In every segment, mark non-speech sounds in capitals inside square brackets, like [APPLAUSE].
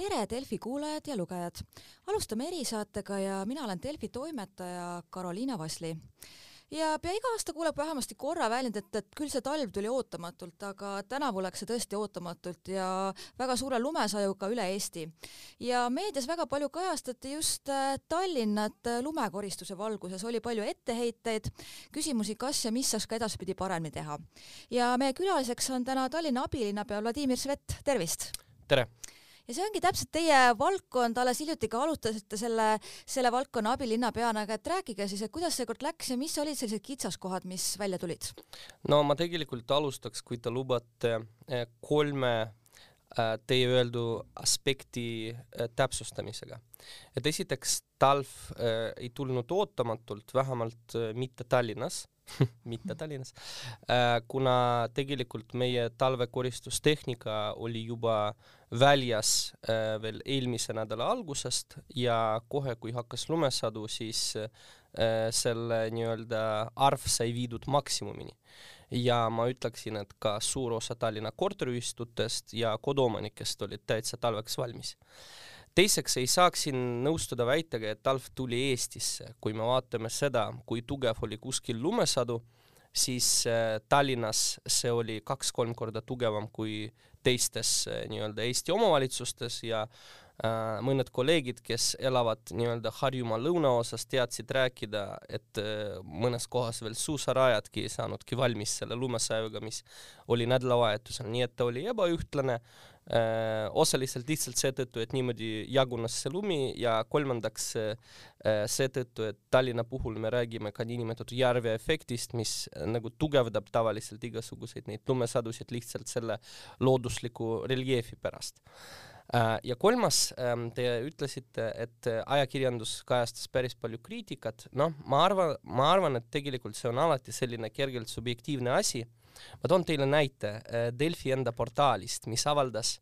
tere, Delfi kuulajad ja lugejad! alustame erisaatega ja mina olen Delfi toimetaja Karoliina Vasli ja pea iga aasta kuuleb vähemasti korra väljendit, et küll see talv tuli ootamatult, aga tänavu läks see tõesti ootamatult ja väga suure lumesajuga üle Eesti. ja meedias väga palju kajastati just äh, Tallinnat äh, lumekoristuse valguses, oli palju etteheiteid, küsimusi, kas ja mis saaks ka edaspidi paremini teha. ja meie külaliseks on täna Tallinna abilinnapea Vladimir Svet, tervist! tere! Ja see ongi täpselt teie valdkond, alles hiljuti ka alustasite selle, selle valdkonna abilinnapeana, aga et rääkige siis, et kuidas seekord läks ja mis olid sellised kitsaskohad, mis välja tulid? no ma tegelikult alustaks, kui te lubate, eh, kolme eh, teie öeldu aspekti eh, täpsustamisega. et esiteks, talv ei tulnud ootamatult, vähemalt mitte Tallinnas [LAUGHS] mitte Tallinnas, kuna tegelikult meie talvekoristustehnika oli juba väljas äh, veel eelmise nädala algusest ja kohe, kui hakkas lumesadu, siis äh, selle nii-öelda arv sai viidud maksimumini. ja ma ütleksin, et ka suur osa Tallinna korteriühistutest ja koduomanikest olid täitsa talveks valmis teiseks ei saaks siin nõustuda väitega, et talv tuli Eestisse, kui me vaatame seda, kui tugev oli kuskil lumesadu, siis äh, Tallinnas see oli kaks-kolm korda tugevam kui teistes eh, nii-öelda Eesti omavalitsustes ja äh, mõned kolleegid, kes elavad nii-öelda Harjumaa lõunaosas, teadsid rääkida, et äh, mõnes kohas veel suusarajadki ei saanudki valmis selle lumesajuga, mis oli nädalavahetusel, nii et ta oli ebaühtlane äh,, osaliselt lihtsalt seetõttu, et niimoodi jagunes see lumi ja kolmandaks seetõttu, et Tallinna puhul me räägime ka niinimetatud järve efektist, mis nagu tugevdab tavaliselt igasuguseid neid lumesadusid lihtsalt selle loodusliku reljeefi pärast ja kolmas, te ütlesite, et ajakirjandus kajastas päris palju kriitikat, noh, ma arvan, ma arvan, et tegelikult see on alati selline kergelt subjektiivne asi. Ma toon teile näite äh, Delfi enda portaalist, mis avaldas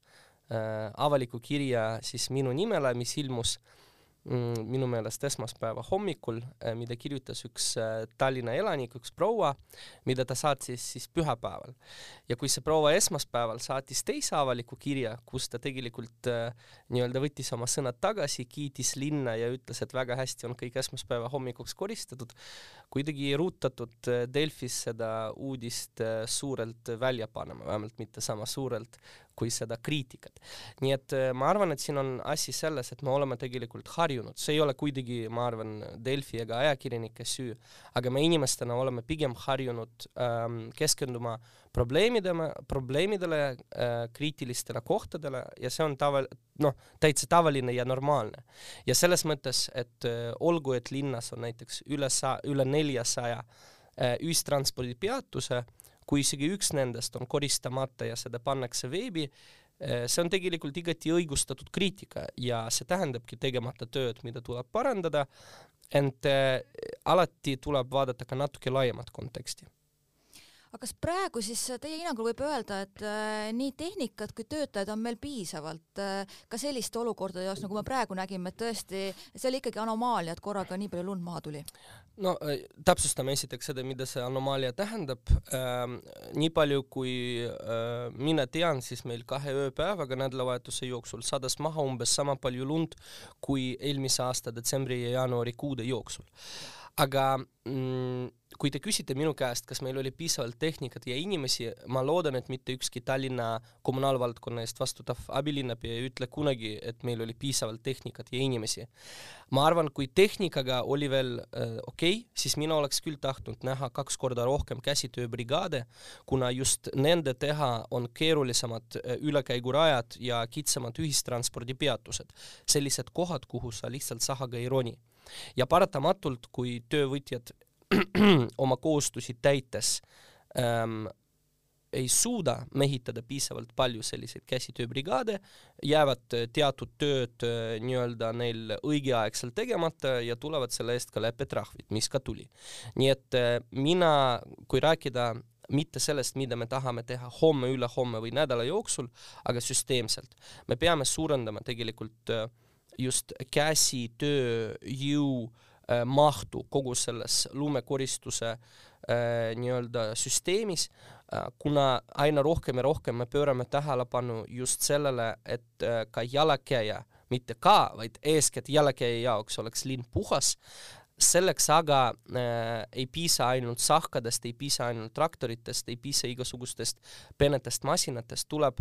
äh, avaliku kirja siis minu nimele, mis ilmus äh, minu meelest esmaspäeva hommikul, äh, mida kirjutas üks äh, Tallinna elanik, üks proua, mida ta saatis siis pühapäeval. ja kui see proua esmaspäeval saatis teise avaliku kirja, kus ta tegelikult äh, nii-öelda võttis oma sõnad tagasi, kiitis linna ja ütles, et väga hästi on kõik esmaspäeva hommikuks koristatud, kuidagi ei rutatud Delfis seda uudist suurelt välja panema, vähemalt mitte sama suurelt kui seda kriitikat. nii et äh, ma arvan, et siin on asi selles, et me oleme tegelikult harjunud, see ei ole kuidagi, ma arvan, Delfi ega ajakirjanike süü, aga me inimestena oleme pigem harjunud ähm, keskenduma probleemidele, probleemidele äh,, kriitilistele kohtadele ja see on tava-, noh, täitsa tavaline ja normaalne. ja selles mõttes, et äh, olgu, et linnas on näiteks üle sa-, üle neljasaja äh, ühistranspordipeatuse äh,, kui isegi üks nendest on koristamata ja seda pannakse veebi, eh, see on tegelikult igati õigustatud kriitika ja see tähendabki tegemata tööd, mida tuleb parandada, ent eh, alati tuleb vaadata ka natuke laiemat konteksti aga kas praegu siis teie hinnangul võib öelda, et äh, nii tehnikat kui töötajaid on meil piisavalt äh, ka selliste olukordade jaoks, nagu me praegu nägime, et tõesti see oli ikkagi anomaalia, et korraga nii palju lund maha tuli? no äh, täpsustame esiteks seda, mida see anomaalia tähendab ähm,. nii palju, kui mina tean, siis meil kahe ööpäevaga nädalavahetuse jooksul sadas maha umbes sama palju lund kui eelmise aasta detsembri ja jaanuari kuude jooksul aga mm, kui te küsite minu käest, kas meil oli piisavalt tehnikat ja inimesi, ma loodan, et mitte ükski Tallinna kommunaalvaldkonna eest vastutav abilinnapea ei ütle kunagi, et meil oli piisavalt tehnikat ja inimesi. ma arvan, kui tehnikaga oli veel äh, okei okay,, siis mina oleks küll tahtnud näha kaks korda rohkem käsitööbrigaade, kuna just nende teha on keerulisemad äh, ülekäigurajad ja kitsamad ühistranspordipeatused, sellised kohad, kuhu sa lihtsalt sahaga ei roni ja paratamatult, kui töövõtjad [CLEARS THROAT] oma kohustusi täites ähm, ei suuda mehitada piisavalt palju selliseid käsitööbrigaade, jäävad äh, teatud tööd äh, nii-öelda neil õigeaegselt tegemata ja tulevad selle eest ka leppetrahvid, mis ka tuli. nii et äh, mina, kui rääkida mitte sellest, mida me tahame teha homme, ülehomme või nädala jooksul, aga süsteemselt, me peame suurendama tegelikult äh, just käsitööjõu äh, mahtu kogu selles lumekoristuse äh, nii-öelda süsteemis. Äh,, kuna aina rohkem ja rohkem me pöörame tähelepanu just sellele, et äh, ka jalakäija, mitte ka, vaid eeskätt jalakäija jaoks oleks linn puhas, selleks aga äh, ei piisa ainult sahkadest, ei piisa ainult traktoritest, ei piisa igasugustest peenetest masinatest, tuleb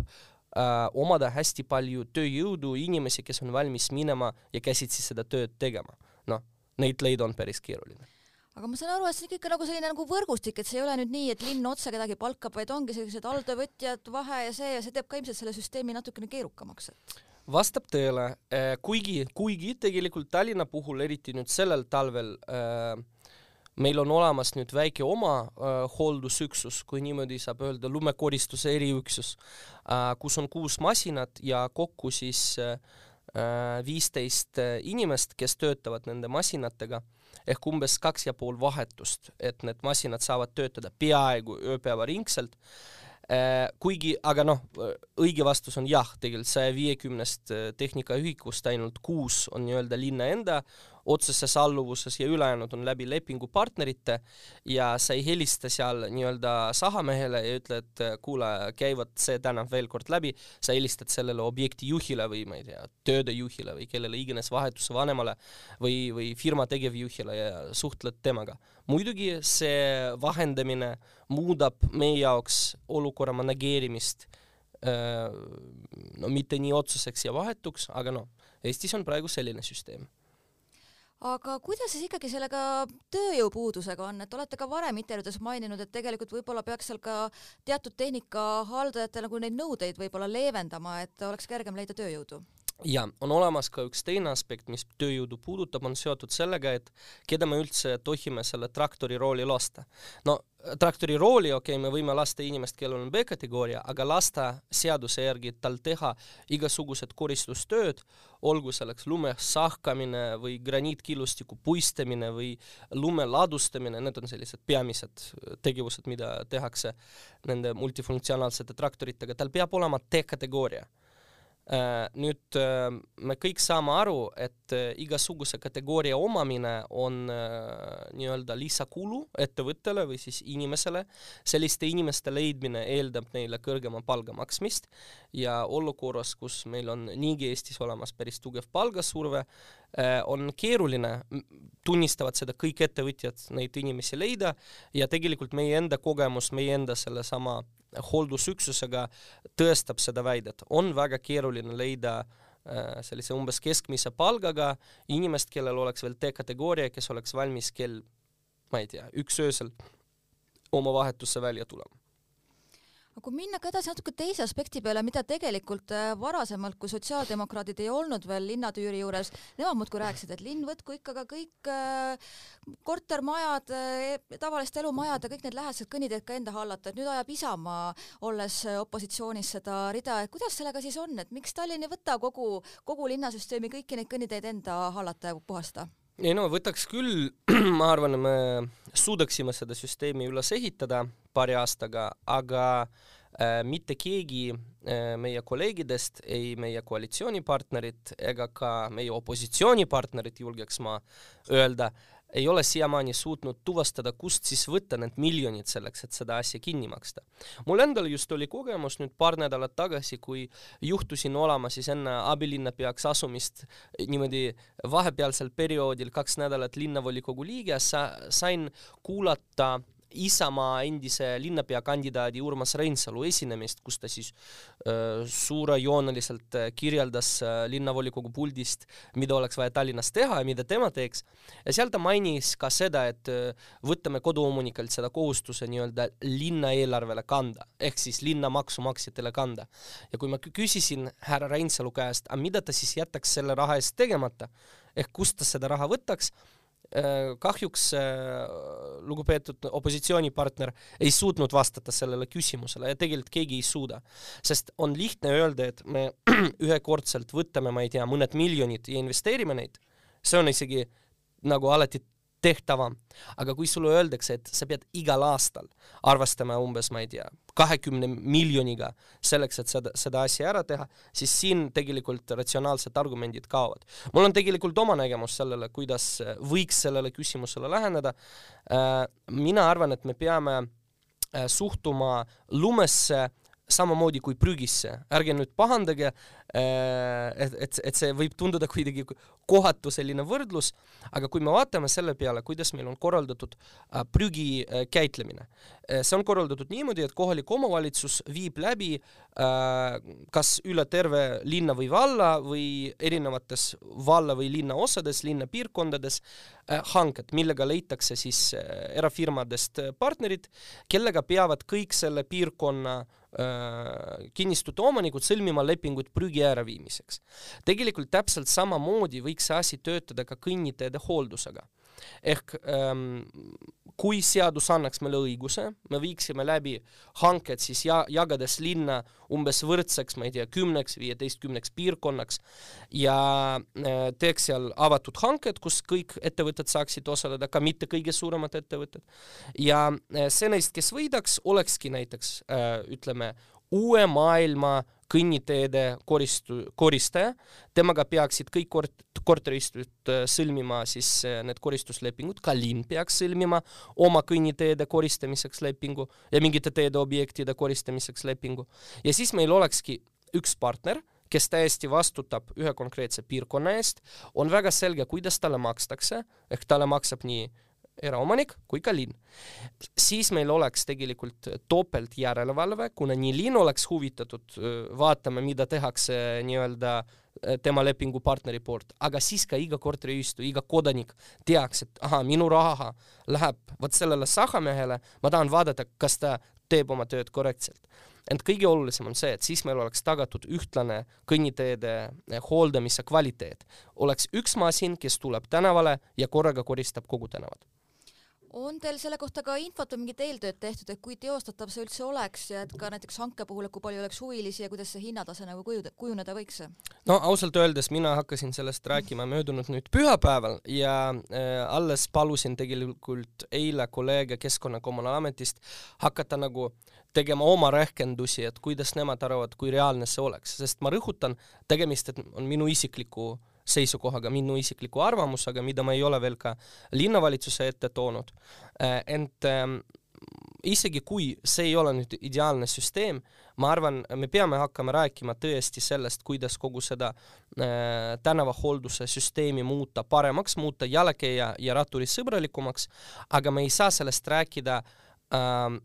äh, omada hästi palju tööjõudu, inimesi, kes on valmis minema ja käsitsi seda tööd tegema. noh, neid leida on päris keeruline aga ma saan aru, et see on ikka nagu selline nagu võrgustik, et see ei ole nüüd nii, et linn otse kedagi palkab, vaid ongi sellised alltöövõtjad, vahe ja see ja see teeb ka ilmselt selle süsteemi natukene keerukamaks, et vastab tõele, kuigi, kuigi tegelikult Tallinna puhul, eriti nüüd sellel talvel äh, meil on olemas nüüd väike oma äh, hooldusüksus, kui niimoodi saab öelda, lumekoristuse eriüksus äh,, kus on kuus masinat ja kokku siis viisteist äh, inimest, kes töötavad nende masinatega. Ehk umbes kaks ja pool vahetust, et need masinad saavad töötada peaaegu ööpäevaringselt. Äh, kuigi, aga noh, õige vastus on jah, tegelikult saja viiekümnest äh, tehnikaühikust ainult kuus on nii-öelda linna enda otseses alluvuses ja ülejäänud on läbi lepingupartnerite ja sa ei helista seal nii-öelda sahamehele ja ütle, et kuule, käivad see tänav veel kord läbi, sa helistad sellele objekti juhile või ma ei tea, tööde juhile või kellele iganes vahetuse vanemale või, või firma tegevjuhile ja suhtled temaga. muidugi see vahendamine muudab meie jaoks olukorra manageerimist no mitte nii otseseks ja vahetuks, aga noh, Eestis on praegu selline süsteem aga kuidas siis ikkagi sellega tööjõupuudusega on, et olete ka varem intervjuudes maininud, et tegelikult võib-olla peaks seal ka teatud tehnika haldajatele nagu neid nõudeid võib-olla leevendama, et oleks kergem leida tööjõudu? Ja on olemas ka üks teine aspekt, mis tööjõudu puudutab, on seotud sellega, et keda me üldse tohime selle traktori rooli lasta. no traktori rooli, okei okay,, me võime lasta inimest, kellel on B-kategooria, aga lasta seaduse järgi tal teha igasugused koristustööd, olgu selleks lume sahkamine või graniitkillustiku puistamine või lume ladustamine, need on sellised peamised tegevused, mida tehakse nende multifunktsionaalsete traktoritega, tal peab olema D-kategooria Äh, nüüd äh, me kõik saame aru, et äh, igasuguse kategooria omamine on nii-öelda lisakulu ettevõttele või siis inimesele. selliste inimeste leidmine eeldab neile kõrgema palga maksmist ja olukorras, kus meil on niigi Eestis olemas päris tugev palgasurve, on keeruline, tunnistavad seda kõik ettevõtjad, neid inimesi leida ja tegelikult meie enda kogemus, meie enda sellesama hooldusüksusega tõestab seda väidet. on väga keeruline leida äh, sellise umbes keskmise palgaga inimest, kellel oleks veel D-kategooria, kes oleks valmis kell, ma ei tea, üks öösel oma vahetusse välja tulema aga kui minna ka edasi natuke teise aspekti peale, mida tegelikult äh, varasemalt, kui sotsiaaldemokraadid ei olnud veel linnatüüri juures, nemad muudkui rääkisid, et linn võtku ikka ka kõik äh, kortermajad, äh, tavaliste elumajad ja kõik need lähedased kõnniteed ka enda hallata, et nüüd ajab Isamaa, olles opositsioonis seda rida, et kuidas sellega siis on, et miks Tallinn ei võta kogu, kogu linnasüsteemi kõiki neid kõnniteid enda hallata ja puhastada? Ei no võtaks küll, [CLEARS THROAT] ma arvan, me suudaksime seda süsteemi üles ehitada paari aastaga, aga äh, mitte keegi äh, meie kolleegidest, ei meie koalitsioonipartnerid ega ka meie opositsioonipartnerid, julgeks ma öelda äh,, ei ole siiamaani suutnud tuvastada, kust siis võtta need miljonid selleks, et seda asja kinni maksta. mul endal just oli kogemus nüüd paar nädalat tagasi, kui juhtusin olema siis enne abilinnapeaks asumist niimoodi vahepealsel perioodil kaks nädalat linnavolikogu liige, sa, sain kuulata Isamaa endise linnapea kandidaadi Urmas Reinsalu esinemist, kus ta siis suurejooneliselt kirjeldas linnavolikogu puldist, mida oleks vaja Tallinnas teha ja mida tema teeks. ja seal ta mainis ka seda, et võtame koduomanikelt seda kohustuse nii-öelda linna eelarvele kanda, ehk siis linna maksumaksjatele kanda. ja kui ma küsisin härra Reinsalu käest, aga mida ta siis jätaks selle raha eest tegemata, ehk kust ta seda raha võtaks kahjuks äh, lugupeetud opositsioonipartner ei suutnud vastata sellele küsimusele ja tegelikult keegi ei suuda. sest on lihtne öelda, et me [CLEARS THROAT] ühekordselt võtame, ma ei tea, mõned miljonid ja investeerime neid, see on isegi nagu alati tehtavam. aga kui sulle öeldakse, et sa pead igal aastal arvestama umbes, ma ei tea, kahekümne miljoniga selleks, et seda, seda asja ära teha, siis siin tegelikult ratsionaalsed argumendid kaovad. mul on tegelikult oma nägemus sellele, kuidas võiks sellele küsimusele läheneda. mina arvan, et me peame suhtuma lumesse samamoodi kui prügisse, ärge nüüd pahandage, äh, et, et, et see võib tunduda kuidagi kohatu selline võrdlus, aga kui me vaatame selle peale, kuidas meil on korraldatud äh, prügi äh, käitlemine, see on korraldatud niimoodi, et kohalik omavalitsus viib läbi kas üle terve linna või valla või erinevates valla või linna osades, linna piirkondades hanked, millega leitakse siis erafirmadest partnerid, kellega peavad kõik selle piirkonna Äh, kinnistute omanikud sõlmima lepinguid prügi äraviimiseks. tegelikult täpselt samamoodi võiks see asi töötada ka kõnniteede hooldusega. ehk ähm, kui seadus annaks meile õiguse, me viiksime läbi hanked siis ja jagades linna umbes võrdseks, ma ei tea, kümneks, viieteistkümneks piirkonnaks ja äh, teeks seal avatud hanked, kus kõik ettevõtted saaksid osaleda, ka mitte kõige suuremad ettevõtted. ja äh, see neist, kes võidaks, olekski näiteks äh, ütleme, uue maailma kõnniteede koristu-, koristaja, temaga peaksid kõik kort-, korteriistujad äh, sõlmima siis äh, need koristuslepingud, ka linn peaks sõlmima oma kõnniteede koristamiseks lepingu ja mingite teedeobjektide koristamiseks lepingu. ja siis meil olekski üks partner, kes täiesti vastutab ühe konkreetse piirkonna eest, on väga selge, kuidas talle makstakse, ehk talle maksab nii eraomanik kui ka linn. siis meil oleks tegelikult topelt järelevalve, kuna nii linn oleks huvitatud vaatama, mida tehakse nii-öelda tema lepingupartneri poolt, aga siis ka iga korteriühistu, iga kodanik teaks, et ahah, minu raha läheb vot sellele sahamehele, ma tahan vaadata, kas ta teeb oma tööd korrektselt. ent kõige olulisem on see, et siis meil oleks tagatud ühtlane kõnniteede hooldamise kvaliteet. oleks üks masin, kes tuleb tänavale ja korraga koristab kogu tänavat on teil selle kohta ka infot või mingit eeltööd tehtud, et kui teostatav see üldse oleks ja et ka näiteks hanke puhul, et kui palju oleks huvilisi ja kuidas see hinnatase nagu kujuda, kujuneda võiks? no ausalt öeldes mina hakkasin sellest rääkima möödunud nüüd pühapäeval ja äh, alles palusin tegelikult eile kolleege Keskkonna-Kommunaalametist hakata nagu tegema oma rehkendusi, et kuidas nemad arvavad, kui reaalne see oleks, sest ma rõhutan, tegemist on minu isikliku äh, seisukohaga, minu isikliku arvamusega, mida ma ei ole veel ka linnavalitsuse ette toonud. Äh, ent ähm, isegi kui see ei ole nüüd ideaalne süsteem, ma arvan, me peame hakkama rääkima tõesti sellest, kuidas kogu seda äh, tänavahoolduse süsteemi muuta paremaks, muuta jalakäija ja ratturisõbralikumaks, aga me ei saa sellest rääkida äh,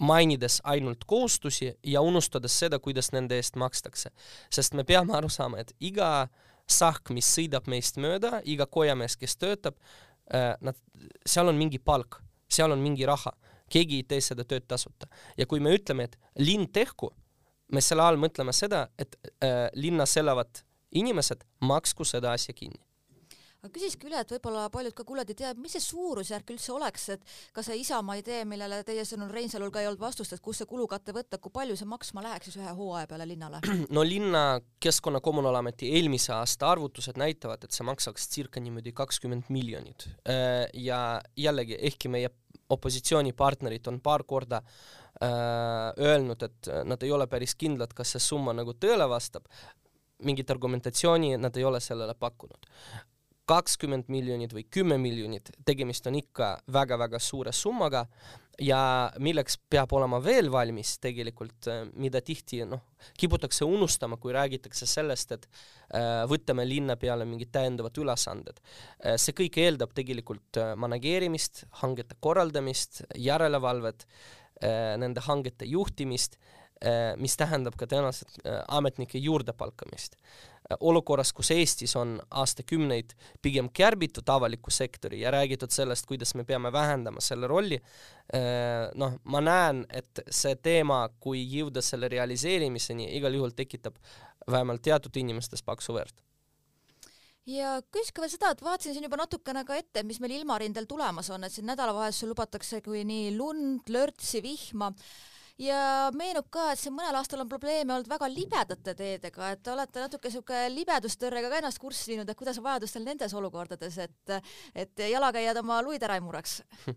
mainides ainult kohustusi ja unustades seda, kuidas nende eest makstakse. sest me peame aru saama, et iga äh, sahk, mis sõidab meist mööda, iga kojamees, kes töötab, äh, nad, seal on mingi palk, seal on mingi raha, keegi ei tee seda tööd tasuta. ja kui me ütleme, et linn tehku, me selle all mõtleme seda, et äh, linnas elavad inimesed maksku seda asja kinni aga küsiski üle, et võib-olla paljud ka kuulajad ei tea, mis see suurusjärk üldse oleks, et ka see Isamaa idee, millele teie sõnul Reinsalul ka ei olnud vastust, et kust see kulukatte võtta, kui palju see maksma läheks siis ühe hooaja peale linnale? [CLEARS THROAT] no linna keskkonna kommunaalameti eelmise aasta arvutused näitavad, et see maksaks circa niimoodi kakskümmend miljonit. Äh, ja jällegi, ehkki meie opositsioonipartnerid on paar korda äh, öelnud, et nad ei ole päris kindlad, kas see summa nagu tõele vastab, mingit argumentatsiooni nad ei ole sellele pakkunud kakskümmend miljonit või kümme miljonit, tegemist on ikka väga-väga suure summaga ja milleks peab olema veel valmis tegelikult, äh, mida tihti noh, kiputakse unustama, kui räägitakse sellest, et äh, võtame linna peale mingid täiendavad ülesanded äh,. see kõik eeldab tegelikult äh, manageerimist, hangete korraldamist, järelevalvet äh,, nende hangete juhtimist äh,, mis tähendab ka tõenäoliselt äh, ametnike juurdepalkamist. Olukorras, kus Eestis on aastakümneid pigem kärbitud avaliku sektori ja räägitud sellest, kuidas me peame vähendama selle rolli, noh, ma näen, et see teema, kui jõuda selle realiseerimiseni, igal juhul tekitab vähemalt teatud inimestes paksu verd. Ja küsiks ka veel seda, et vaatasin siin juba natukene ka ette, mis meil ilmarindel tulemas on, et siin nädalavahetusel lubatakse kui nii lund, lörtsi, vihma ja meenub ka, et siin mõnel aastal on probleeme olnud väga libedate teedega, et te olete natuke sihuke libedustõrrega ka ennast kurssi viinud, et kuidas vajadustel nendes olukordades, et et jalakäijad oma luid ära ei mureks [LAUGHS]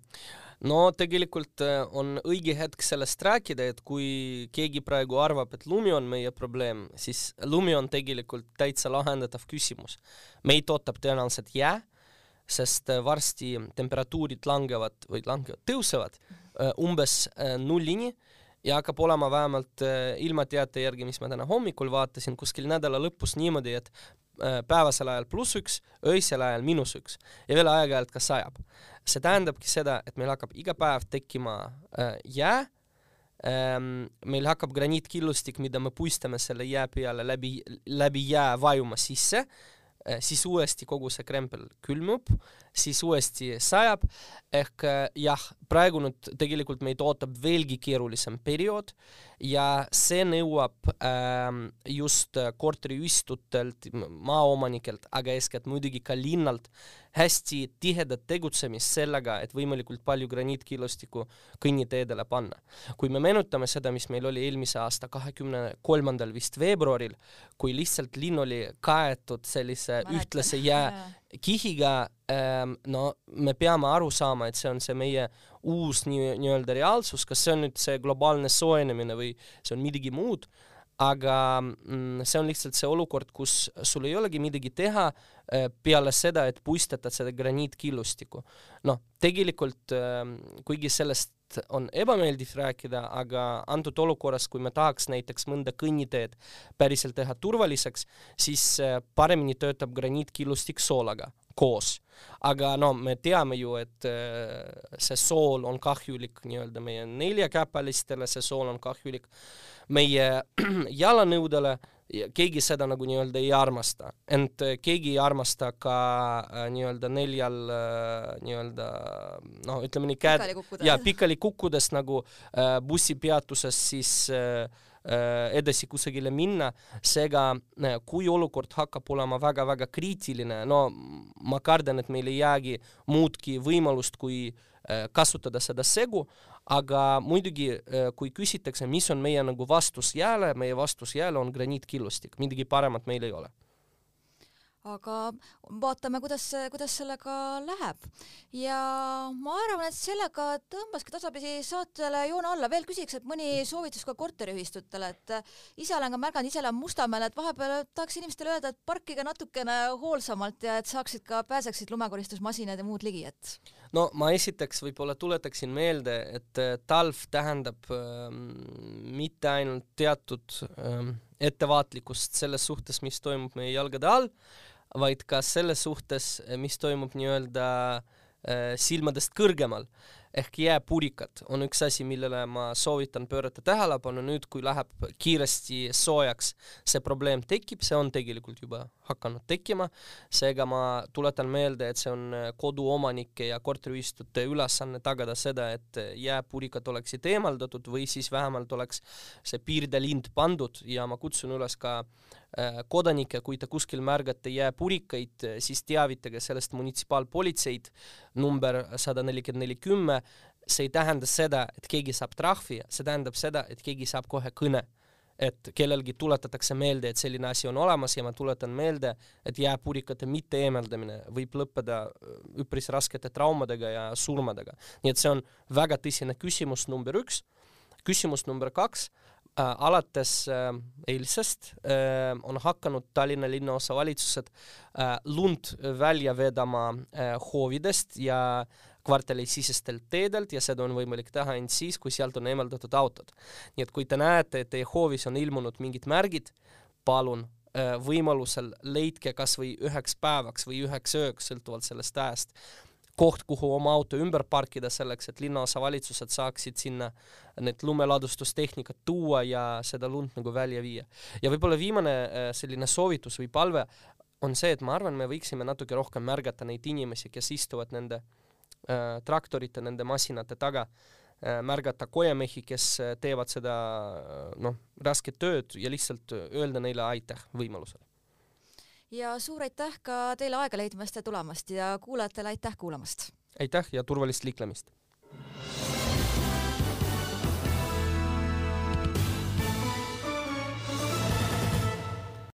no tegelikult äh, on õige hetk sellest rääkida, et kui keegi praegu arvab, et lumi on meie probleem, siis lumi on tegelikult täitsa lahendatav küsimus. meid ootab tõenäoliselt jää, sest äh, varsti temperatuurid langevad või langevad, tõusevad äh, umbes nullini ja hakkab olema vähemalt ilmateate järgi, mis ma täna hommikul vaatasin, kuskil nädala lõpus niimoodi, et päevasel ajal pluss üks, öisel ajal miinus üks. Ja veel aeg-ajalt ka sajab. See tähendabki seda, et meil hakkab iga päev tekkima äh, jää. Ähm,, meil hakkab graniitkillustik, mida me puistame selle jää peale läbi, läbi jää vajuma sisse. äh,, siis uuesti kogu see krempel külmub, siis uuesti sajab, ehk äh, jah, praegu nüüd tegelikult meid ootab veelgi keerulisem periood ja see nõuab äh, just korteriühistutelt, maaomanikelt, aga eeskätt muidugi ka linnalt hästi tihedat tegutsemist sellega, et võimalikult palju graniitkillustikku kõnniteedele panna. kui me meenutame seda, mis meil oli eelmise aasta kahekümne kolmandal vist veebruaril, kui lihtsalt linn oli kaetud sellise ühtlase jääkihiga ähm,, no me peame aru saama, et see on see meie uus nii, nii-öelda reaalsus, kas see on nüüd see globaalne soojenemine või see on midagi muud, aga mm, see on lihtsalt see olukord, kus sul ei olegi midagi teha äh, peale seda, et puistetad seda graniitkillustikku. noh, tegelikult ähm, kuigi sellest on ebameeldiv rääkida, aga antud olukorras, kui me tahaks näiteks mõnda kõnniteed päriselt teha turvaliseks, siis äh, paremini töötab graniitkillustik soolaga koos. aga no me teame ju, et äh, see sool on kahjulik nii-öelda meie neljakäpalistele, see sool on kahjulik meie [CLEARS THROAT] jalanõudele keegi seda nagu nii-öelda ei armasta, ent äh, keegi ei armasta ka äh, nii-öelda neljal äh, nii-öelda noh, ütleme nii käed ja pikali kukkudes nagu äh, bussipeatuses siis äh, edasi kusagile minna, seega kui olukord hakkab olema väga-väga kriitiline, no ma kardan, et meil ei jäägi muudki võimalust, kui kasutada seda segu, aga muidugi, äh, kui küsitakse, mis on meie nagu vastus jääle, meie vastus jääle on graniitkillustik, midagi paremat meil ei ole aga vaatame, kuidas, kuidas sellega läheb. ja ma arvan, et sellega tõmbaski tasapisi saatele joone alla. veel küsiks, et mõni soovitus ka korteriühistutele, et ise olen ka märganud, ise elan Mustamäel, et vahepeal tahaks inimestele öelda, et parkige natukene hoolsamalt ja et saaksid ka, pääseksid lumekoristusmasinad ja muud ligi, et no ma esiteks võib-olla tuletaksin meelde, et äh, talv tähendab ähm, mitte ainult teatud ähm, ettevaatlikkust selles suhtes, mis toimub meie jalgade all, vaid ka selles suhtes, mis toimub nii-öelda äh, silmadest kõrgemal. Ehk jääpurikad on üks asi, millele ma soovitan pöörata tähelepanu. Nüüd, kui läheb kiiresti soojaks. see probleem tekib, see on tegelikult juba hakanud tekkima, seega ma tuletan meelde, et see on koduomanike ja korteriühistute ülesanne tagada seda, et jääpurikad oleksid eemaldatud või siis vähemalt oleks see piirdelind pandud. Ja ma kutsun üles ka äh, kodanikke, kui te kuskil märgate jääpurikaid, siis teavitage sellest munitsipaalpolitseid number sada nelikümmend neli kümme see ei tähenda seda, et keegi saab trahvi, see tähendab seda, et keegi saab kohe kõne. et kellelgi tuletatakse meelde, et selline asi on olemas ja ma tuletan meelde, et jääpurikate mitte eemaldamine võib lõppeda äh, üpris raskete traumadega ja surmadega. nii et see on väga tõsine küsimus number üks. küsimus number kaks äh,, alates äh, eilsest äh, on hakanud Tallinna linnaosavalitsused äh, lund välja vedama äh, hoovidest ja kvartalisisestelt teedelt ja seda on võimalik teha ainult siis, kui sealt on eemaldatud autod. nii et kui te näete, et teie hoovis on ilmunud mingid märgid, palun äh, võimalusel leidke kas või üheks päevaks või üheks ööks, sõltuvalt sellest ajast, koht, kuhu oma auto ümber parkida selleks, et linnaosavalitsused saaksid sinna need lumeladustustehnikat tuua ja seda lund nagu välja viia. ja võib-olla viimane äh, selline soovitus või palve on see, et ma arvan, me võiksime natuke rohkem märgata neid inimesi, kes istuvad nende äh, Äh, traktorite, nende masinate taga äh, märgata kojamehi, kes äh, teevad seda noh, rasket tööd ja lihtsalt öelda neile aitäh võimalusel. Ja suur aitäh ka teile aega leidmast ja tulemast ja kuulajatele aitäh kuulamast! aitäh ja turvalist liiklemist!